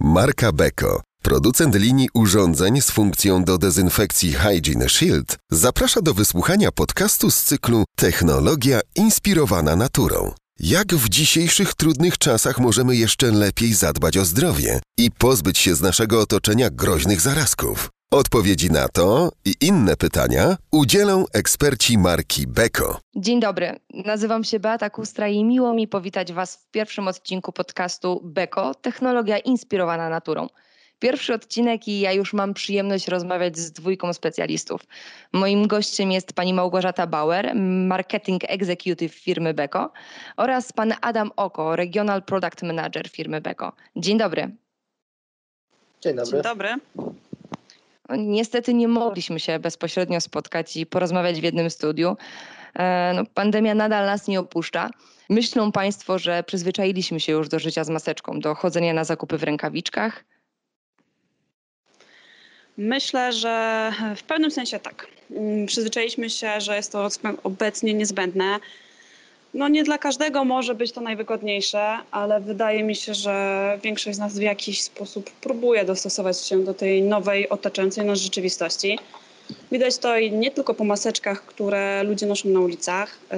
Marka Beko, producent linii urządzeń z funkcją do dezynfekcji Hygiene Shield, zaprasza do wysłuchania podcastu z cyklu Technologia inspirowana naturą. Jak w dzisiejszych trudnych czasach możemy jeszcze lepiej zadbać o zdrowie i pozbyć się z naszego otoczenia groźnych zarazków? Odpowiedzi na to i inne pytania udzielą eksperci marki Beko. Dzień dobry, nazywam się Beata Kustra i miło mi powitać Was w pierwszym odcinku podcastu Beko Technologia inspirowana naturą. Pierwszy odcinek i ja już mam przyjemność rozmawiać z dwójką specjalistów. Moim gościem jest pani Małgorzata Bauer, marketing executive firmy Beko oraz pan Adam Oko, regional product manager firmy Beko. Dzień dobry. Dzień dobry. Dzień dobry. Niestety nie mogliśmy się bezpośrednio spotkać i porozmawiać w jednym studiu. E, no, pandemia nadal nas nie opuszcza. Myślą Państwo, że przyzwyczailiśmy się już do życia z maseczką, do chodzenia na zakupy w rękawiczkach? Myślę, że w pewnym sensie tak. Mm, przyzwyczailiśmy się, że jest to obecnie niezbędne. No nie dla każdego może być to najwygodniejsze, ale wydaje mi się, że większość z nas w jakiś sposób próbuje dostosować się do tej nowej, otaczającej nas rzeczywistości. Widać to i nie tylko po maseczkach, które ludzie noszą na ulicach, y,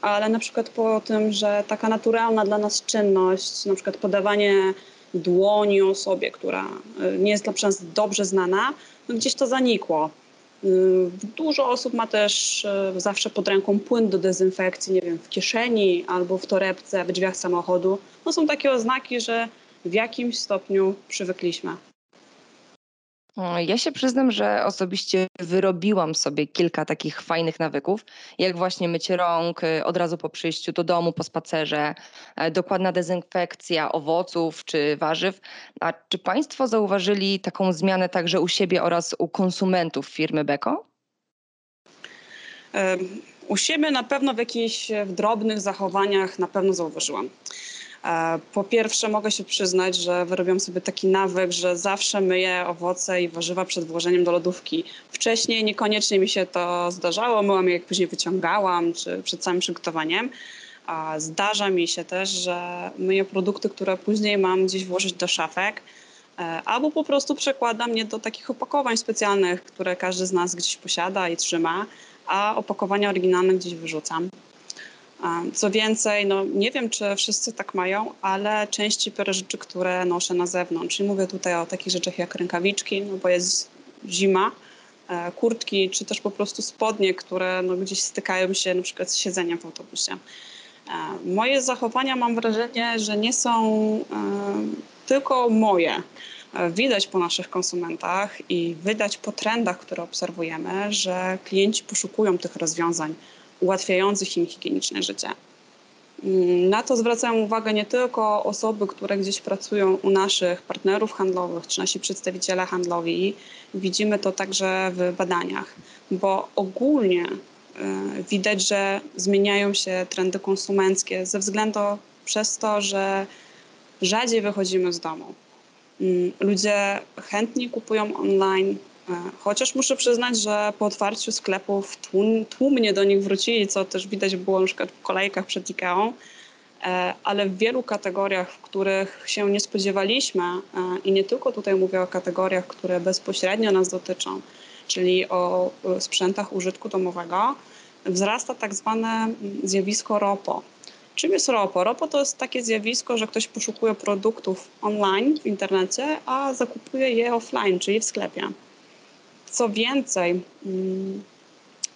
ale na przykład po tym, że taka naturalna dla nas czynność, na przykład podawanie dłoni osobie, która y, nie jest dla nas dobrze znana, no gdzieś to zanikło. Y, dużo osób ma też y, zawsze pod ręką płyn do dezynfekcji, nie wiem, w kieszeni albo w torebce, w drzwiach samochodu. No są takie oznaki, że w jakimś stopniu przywykliśmy. Ja się przyznam, że osobiście wyrobiłam sobie kilka takich fajnych nawyków, jak właśnie mycie rąk y, od razu po przyjściu do domu, po spacerze, e, dokładna dezynfekcja owoców czy warzyw. A czy Państwo zauważyli taką zmianę także u siebie oraz u konsumentów firmy Beko? U siebie na pewno w jakichś w drobnych zachowaniach na pewno zauważyłam. E, po pierwsze, mogę się przyznać, że wyrobiłam sobie taki nawyk, że zawsze myję owoce i warzywa przed włożeniem do lodówki. Wcześniej niekoniecznie mi się to zdarzało, myłam je jak później wyciągałam, czy przed samym przygotowaniem. A zdarza mi się też, że myję produkty, które później mam gdzieś włożyć do szafek, e, albo po prostu przekładam je do takich opakowań specjalnych, które każdy z nas gdzieś posiada i trzyma, a opakowania oryginalne gdzieś wyrzucam. Co więcej, no nie wiem, czy wszyscy tak mają, ale części biorę rzeczy, które noszę na zewnątrz. Czyli mówię tutaj o takich rzeczach jak rękawiczki, no bo jest zima, e, kurtki, czy też po prostu spodnie, które no gdzieś stykają się na przykład z siedzeniem w autobusie. E, moje zachowania mam wrażenie, że nie są e, tylko moje. Widać po naszych konsumentach i widać po trendach, które obserwujemy, że klienci poszukują tych rozwiązań ułatwiających im higieniczne życie. Mm, na to zwracają uwagę nie tylko osoby, które gdzieś pracują u naszych partnerów handlowych, czy nasi przedstawiciele handlowi. Widzimy to także w badaniach, bo ogólnie e, widać, że zmieniają się trendy konsumenckie ze względu przez to, że rzadziej wychodzimy z domu. Mm, ludzie chętniej kupują online, chociaż muszę przyznać, że po otwarciu sklepów tłum, tłumnie do nich wrócili, co też widać było na przykład w kolejkach przed Ikeą, e, ale w wielu kategoriach, w których się nie spodziewaliśmy e, i nie tylko tutaj mówię o kategoriach, które bezpośrednio nas dotyczą, czyli o sprzętach użytku domowego, wzrasta tak zwane zjawisko ROPO. Czym jest ROPO? ROPO to jest takie zjawisko, że ktoś poszukuje produktów online w internecie, a zakupuje je offline, czyli w sklepie. Co więcej, mm,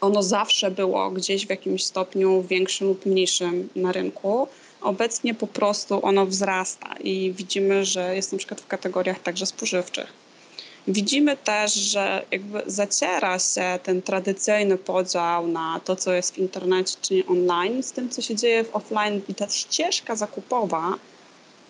ono zawsze było gdzieś w jakimś stopniu większym lub mniejszym na rynku. Obecnie po prostu ono wzrasta i widzimy, że jest na przykład w kategoriach także spożywczych. Widzimy też, że jakby zaciera się ten tradycyjny podział na to, co jest w internecie czy online, z tym, co się dzieje w offline. I ta ścieżka zakupowa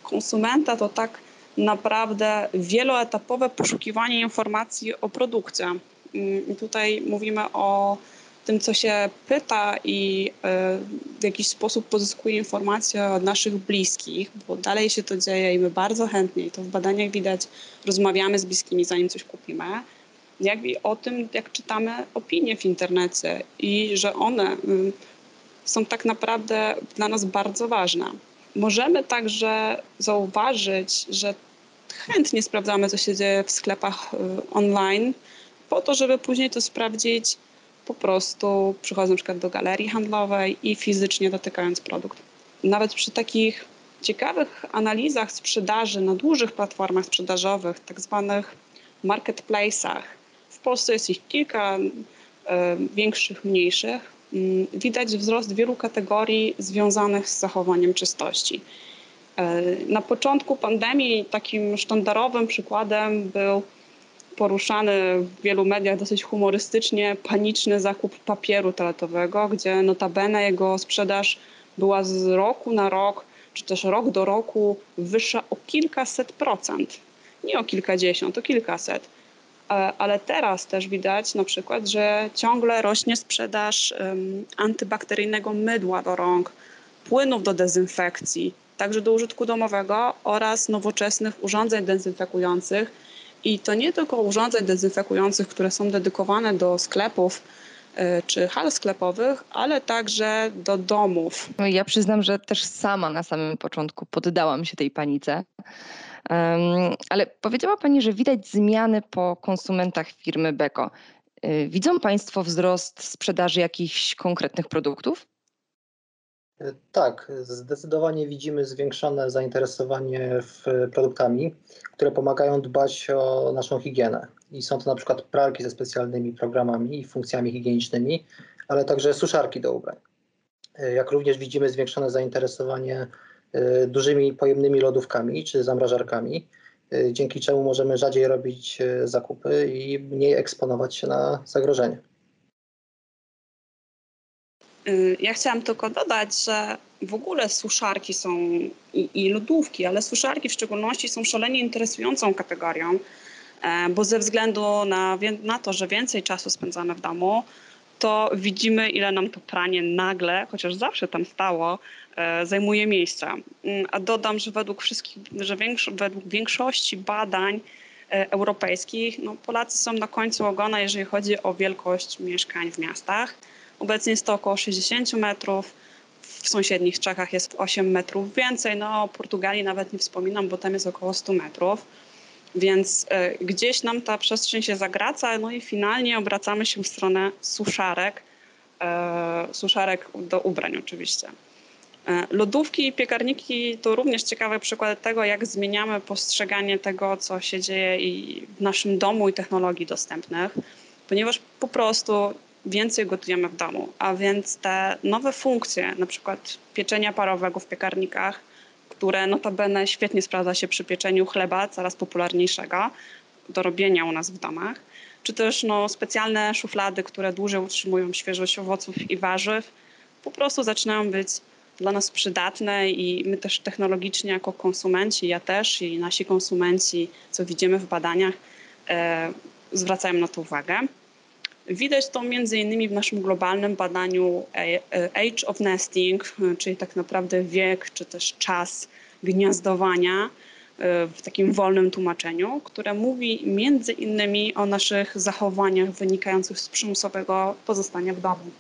konsumenta to tak naprawdę wieloetapowe poszukiwanie informacji o produkcie. Mm, I tutaj mówimy o tym, co się pyta i e, w jakiś sposób pozyskuje informacje od naszych bliskich, bo dalej się to dzieje i my bardzo chętnie, to w badaniach widać, rozmawiamy z bliskimi, zanim coś kupimy, jak i o tym, jak czytamy opinie w internecie i że one mm, są tak naprawdę dla nas bardzo ważne. Możemy także zauważyć, że chętnie sprawdzamy, co się dzieje w sklepach online, po to, żeby później to sprawdzić po prostu przychodząc na przykład do galerii handlowej i fizycznie dotykając produkt. Nawet przy takich ciekawych analizach sprzedaży na dużych platformach sprzedażowych, tak zwanych marketplace'ach, w Polsce jest ich kilka e, większych, mniejszych, widać wzrost wielu kategorii związanych z zachowaniem czystości. E, na początku pandemii takim sztandarowym przykładem był poruszany w wielu mediach dosyć humorystycznie paniczny zakup papieru toaletowego, gdzie notabene jego sprzedaż była z roku na rok, czy też rok do roku wyższa o kilkaset procent. Nie o kilkadziesiąt, o kilkaset. E, ale teraz też widać na przykład, że ciągle rośnie sprzedaż antybakteryjnego mydła do rąk, płynów do dezynfekcji, także do użytku domowego oraz nowoczesnych urządzeń dezynfekujących, i to nie tylko urządzeń dezynfekujących, które są dedykowane do sklepów e, czy hal sklepowych, ale także do domów. Ja przyznam, że też sama na samym początku poddałam się tej panice. Ale powiedziała Pani, że widać zmiany po konsumentach firmy Beko. E, widzą Państwo wzrost sprzedaży jakichś konkretnych produktów? Tak, zdecydowanie widzimy zwiększone zainteresowanie w produktami, które pomagają dbać o naszą higienę. I są to na przykład pralki ze specjalnymi programami i funkcjami higienicznymi, ale także suszarki do ubrań. Jak również widzimy zwiększone zainteresowanie y, dużymi pojemnymi lodówkami czy zamrażarkami, y, dzięki czemu możemy rzadziej robić y, zakupy i mniej eksponować się na zagrożenie. Y, ja chciałam tylko dodać, że w ogóle suszarki są i, i lodówki, ale suszarki w szczególności są szalenie interesującą kategorią, e, bo ze względu na, na to, że więcej czasu spędzamy w domu, to widzimy, ile nam to pranie nagle, chociaż zawsze tam stało, e, zajmuje miejsca. Mm, a dodam, że według wszystkich, że większo, według większości badań e, europejskich, no Polacy są na końcu ogona, jeżeli chodzi o wielkość mieszkań w miastach. Obecnie jest to około 60 metrów. W sąsiednich Czechach jest 8 metrów więcej. No o Portugalii nawet nie wspominam, bo tam jest około 100 metrów. Więc y, gdzieś nam ta przestrzeń się zagraca, no i finalnie obracamy się w stronę suszarek, y, suszarek do ubrań oczywiście. E, lodówki i piekarniki to również ciekawy przykład tego, jak zmieniamy postrzeganie tego, co się dzieje i w naszym domu i technologii dostępnych, ponieważ po prostu więcej gotujemy w domu, a więc te nowe funkcje, na przykład pieczenia parowego w piekarnikach, które notabene świetnie sprawdza się przy pieczeniu chleba, coraz popularniejszego do robienia u nas w domach, czy też no, specjalne szuflady, które dłużej utrzymują świeżość owoców i warzyw, po prostu zaczynają być dla nas przydatne i my też technologicznie jako konsumenci, ja też i nasi konsumenci, co widzimy w badaniach, e, zwracają na to uwagę. Widać to między innymi w naszym globalnym badaniu Age of Nesting, czyli tak naprawdę wiek czy też czas gniazdowania e, w takim wolnym tłumaczeniu, które mówi między innymi o naszych zachowaniach wynikających z przymusowego pozostania w domu.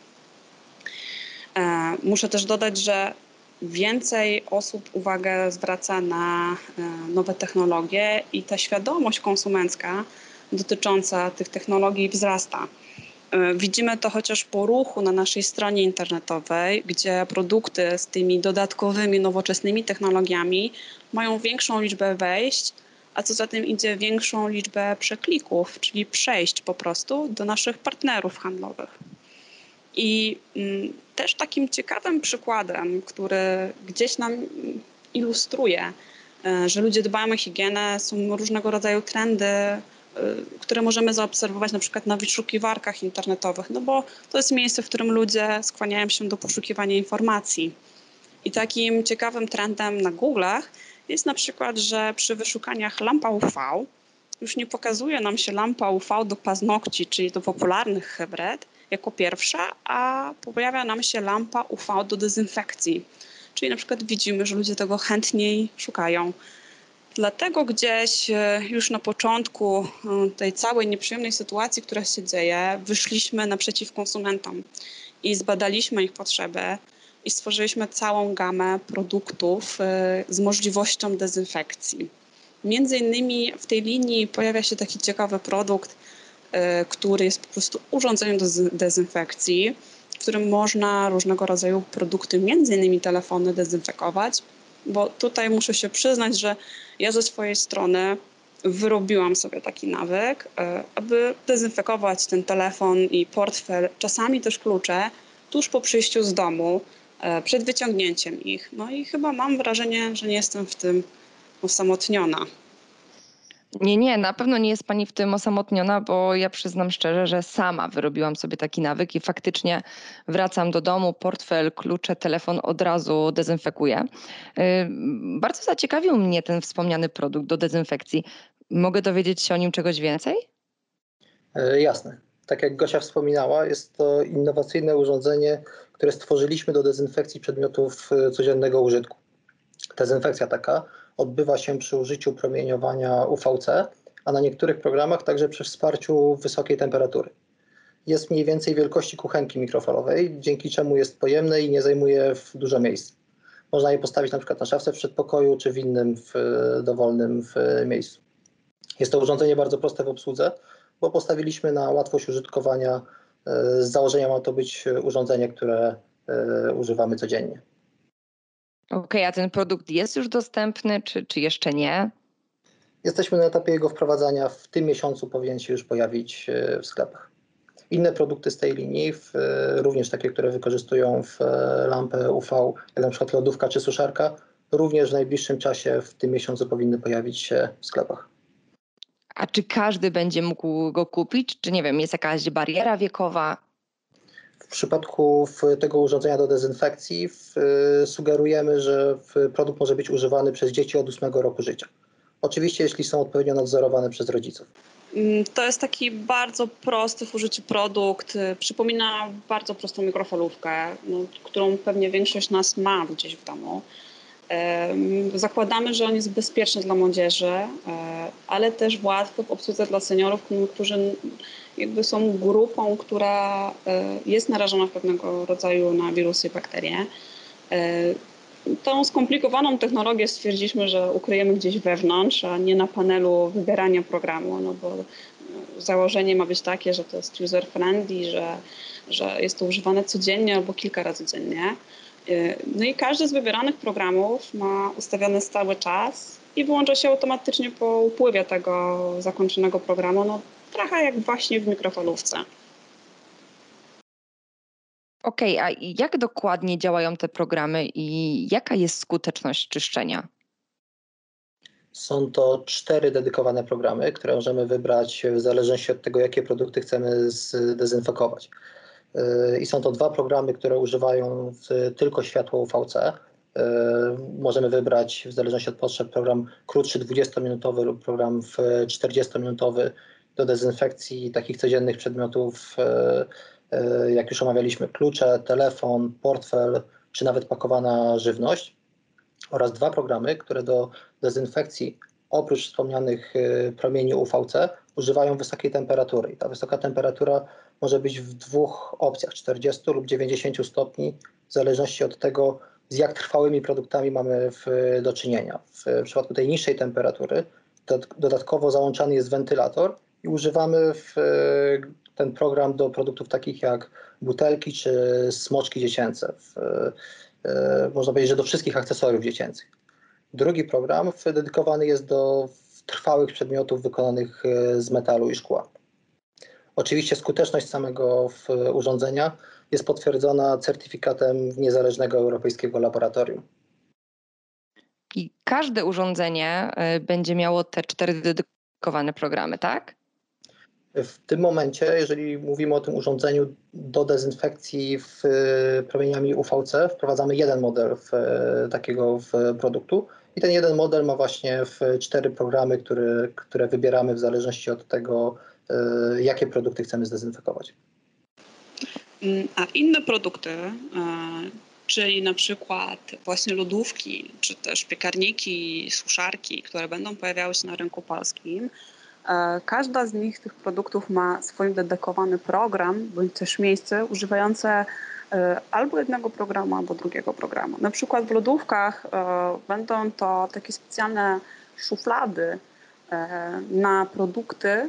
E, muszę też dodać, że więcej osób uwagę zwraca na e, nowe technologie i ta świadomość konsumencka dotycząca tych technologii wzrasta. E, widzimy to chociaż po ruchu na naszej stronie internetowej, gdzie produkty z tymi dodatkowymi, nowoczesnymi technologiami mają większą liczbę wejść, a co za tym idzie większą liczbę przeklików, czyli przejść po prostu do naszych partnerów handlowych. I mm, też takim ciekawym przykładem, który gdzieś nam ilustruje, e, że ludzie dbają o higienę, są różnego rodzaju trendy które możemy zaobserwować na przykład na wyszukiwarkach internetowych, no bo to jest miejsce, w którym ludzie skłaniają się do poszukiwania informacji. I takim ciekawym trendem na Google'ach jest na przykład, że przy wyszukaniach lampa UV już nie pokazuje nam się lampa UV do paznokci, czyli do popularnych hybryd jako pierwsza, a pojawia nam się lampa UV do dezynfekcji. Czyli na przykład widzimy, że ludzie tego chętniej szukają. Dlatego gdzieś e, już na początku e, tej całej nieprzyjemnej sytuacji, która się dzieje, wyszliśmy naprzeciw konsumentom i zbadaliśmy ich potrzeby i stworzyliśmy całą gamę produktów e, z możliwością dezynfekcji. Między innymi w tej linii pojawia się taki ciekawy produkt, który jest po prostu urządzeniem do dezynfekcji, w którym można różnego rodzaju produkty, między innymi telefony, dezynfekować. Bo tutaj muszę się przyznać, że ja ze swojej strony wyrobiłam sobie taki nawyk, e, aby dezynfekować ten telefon i portfel, czasami też klucze, tuż po przyjściu z domu, e, przed wyciągnięciem ich. No i chyba mam wrażenie, że nie jestem w tym osamotniona. Nie, nie, na pewno nie jest pani w tym osamotniona, bo ja przyznam szczerze, że sama wyrobiłam sobie taki nawyk i faktycznie wracam do domu, portfel, klucze, telefon od razu dezynfekuję. Y, bardzo zaciekawił mnie ten wspomniany produkt do dezynfekcji. Mogę dowiedzieć się o nim czegoś więcej? E, jasne. Tak jak Gosia wspominała, jest to innowacyjne urządzenie, które stworzyliśmy do dezynfekcji przedmiotów e, codziennego użytku. Dezynfekcja taka odbywa się przy użyciu promieniowania UVC, a na niektórych programach także przy wsparciu wysokiej temperatury. Jest mniej więcej wielkości kuchenki mikrofalowej, dzięki czemu jest pojemne i nie zajmuje dużo miejsca. Można je postawić na przykład na szafce w przedpokoju czy w innym w dowolnym w miejscu. Jest to urządzenie bardzo proste w obsłudze, bo postawiliśmy na łatwość użytkowania. Z założenia ma to być urządzenie, które e, używamy codziennie. Okej, okay, a ten produkt jest już dostępny, czy, czy jeszcze nie? Jesteśmy na etapie jego wprowadzania. W tym miesiącu powinien się już pojawić e, w sklepach. Inne produkty z tej linii, w, e, również takie, które wykorzystują w e, lampę UV, jak na przykład lodówka czy suszarka, również w najbliższym czasie, w tym miesiącu powinny pojawić się w sklepach. A czy każdy będzie mógł go kupić? Czy nie wiem, jest jakaś bariera wiekowa? Przypadku tego urządzenia do dezynfekcji sugerujemy, że produkt może być używany przez dzieci od 8 roku życia. Oczywiście, jeśli są odpowiednio nadzorowane przez rodziców. Mm, to jest taki bardzo prosty w użyciu produkt. Przypomina bardzo prostą mikrofalówkę, no, którą pewnie większość nas ma gdzieś w domu. Zakładamy, że on jest bezpieczny dla młodzieży, e, ale też łatwy w obsłudze dla seniorów, którzy jakby są grupą, która e, jest narażona w pewnego rodzaju na wirusy i bakterie. E, tą skomplikowaną technologię stwierdziliśmy, że ukryjemy gdzieś wewnątrz, a nie na panelu wybierania programu, no bo założenie ma być takie, że to jest user friendly, że, że jest to używane codziennie albo kilka razy dziennie. E, no i każdy z wybieranych programów ma ustawiony stały czas i wyłącza się automatycznie po upływie tego zakończonego programu. No, trochę jak właśnie w mikrofalówce. Okej, okay, a jak dokładnie działają te programy i jaka jest skuteczność czyszczenia? Są to cztery dedykowane programy, które możemy wybrać w zależności od tego, jakie produkty chcemy zdezynfekować. I są to dwa programy, które używają tylko światła UVC. Możemy wybrać w zależności od potrzeb program krótszy 20-minutowy lub program 40-minutowy do dezynfekcji takich codziennych przedmiotów, e, e, jak już omawialiśmy, klucze, telefon, portfel, czy nawet pakowana żywność. Oraz dwa programy, które do dezynfekcji oprócz wspomnianych e, promieni UVC używają wysokiej temperatury. I ta wysoka temperatura może być w dwóch opcjach, 40 lub 90 stopni, w zależności od tego, z jak trwałymi produktami mamy w, do czynienia. W przypadku tej niższej temperatury dodatkowo załączany jest wentylator, i używamy w, e, ten program do produktów takich jak butelki czy smoczki dziecięce. W, e, można powiedzieć, że do wszystkich akcesoriów dziecięcych. Drugi program dedykowany jest do trwałych przedmiotów wykonanych e, z metalu i szkła. Oczywiście skuteczność samego urządzenia jest potwierdzona certyfikatem niezależnego europejskiego laboratorium. I każde urządzenie będzie miało te cztery dedykowane programy, tak? W tym momencie, jeżeli mówimy o tym urządzeniu do dezynfekcji w, e, promieniami UVC, wprowadzamy jeden model w, e, takiego w produktu i ten jeden model ma właśnie w cztery programy, które, które wybieramy w zależności od tego, e, jakie produkty chcemy zdezynfekować. Mm, a inne produkty, czyli na przykład właśnie lodówki, czy też piekarniki, suszarki, które będą pojawiały się na rynku polskim, każda z nich, tych produktów ma swój dedykowany program bądź też miejsce używające e, albo jednego programu, albo drugiego programu. Na przykład w lodówkach e, będą to takie specjalne szuflady e, na produkty,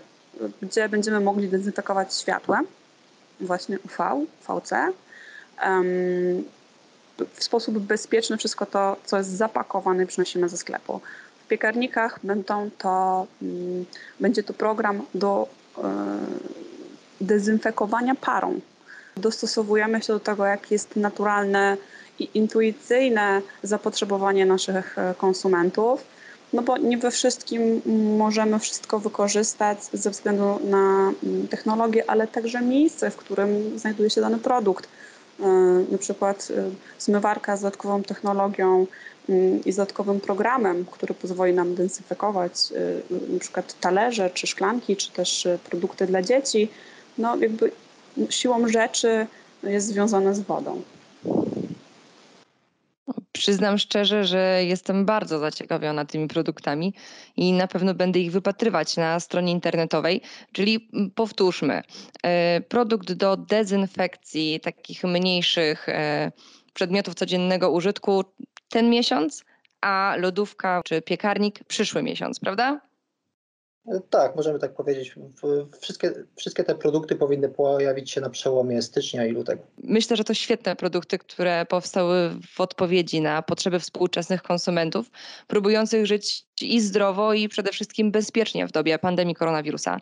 gdzie będziemy mogli dezynfekować światłem, właśnie UV, VC. W sposób bezpieczny wszystko to, co jest zapakowane, przynosimy ze sklepu. W piekarnikach będą to, mm, będzie to program do e, dezynfekowania parą. Dostosowujemy się do tego, jak jest naturalne i intuicyjne zapotrzebowanie naszych e, konsumentów, no bo nie we wszystkim możemy wszystko wykorzystać ze względu na mm, technologię, ale także miejsce, w którym znajduje się dany produkt. E, na przykład e, zmywarka z dodatkową technologią mm, i z dodatkowym programem, który pozwoli nam dezynfekować na przykład talerze, czy szklanki, czy też produkty dla dzieci, no jakby siłą rzeczy jest związane z wodą. Przyznam szczerze, że jestem bardzo zaciekawiona tymi produktami i na pewno będę ich wypatrywać na stronie internetowej. Czyli powtórzmy, e, produkt do dezynfekcji takich mniejszych e, przedmiotów codziennego użytku ten miesiąc, a lodówka czy piekarnik przyszły miesiąc, prawda? Tak, możemy tak powiedzieć. Wszystkie, wszystkie te produkty powinny pojawić się na przełomie stycznia i lutego. Myślę, że to świetne produkty, które powstały w odpowiedzi na potrzeby współczesnych konsumentów, próbujących żyć i zdrowo, i przede wszystkim bezpiecznie w dobie pandemii koronawirusa.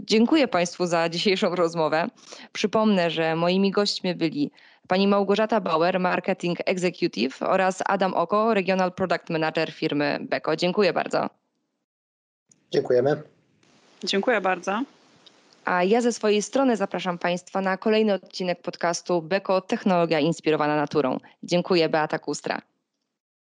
Dziękuję Państwu za dzisiejszą rozmowę. Przypomnę, że moimi gośćmi byli pani Małgorzata Bauer, Marketing Executive oraz Adam Oko, Regional Product Manager firmy Beko. Dziękuję bardzo. Dziękujemy. Dziękuję bardzo. A ja ze swojej strony zapraszam Państwa na kolejny odcinek podcastu Beko Technologia inspirowana naturą. Dziękuję, Beata Kustra.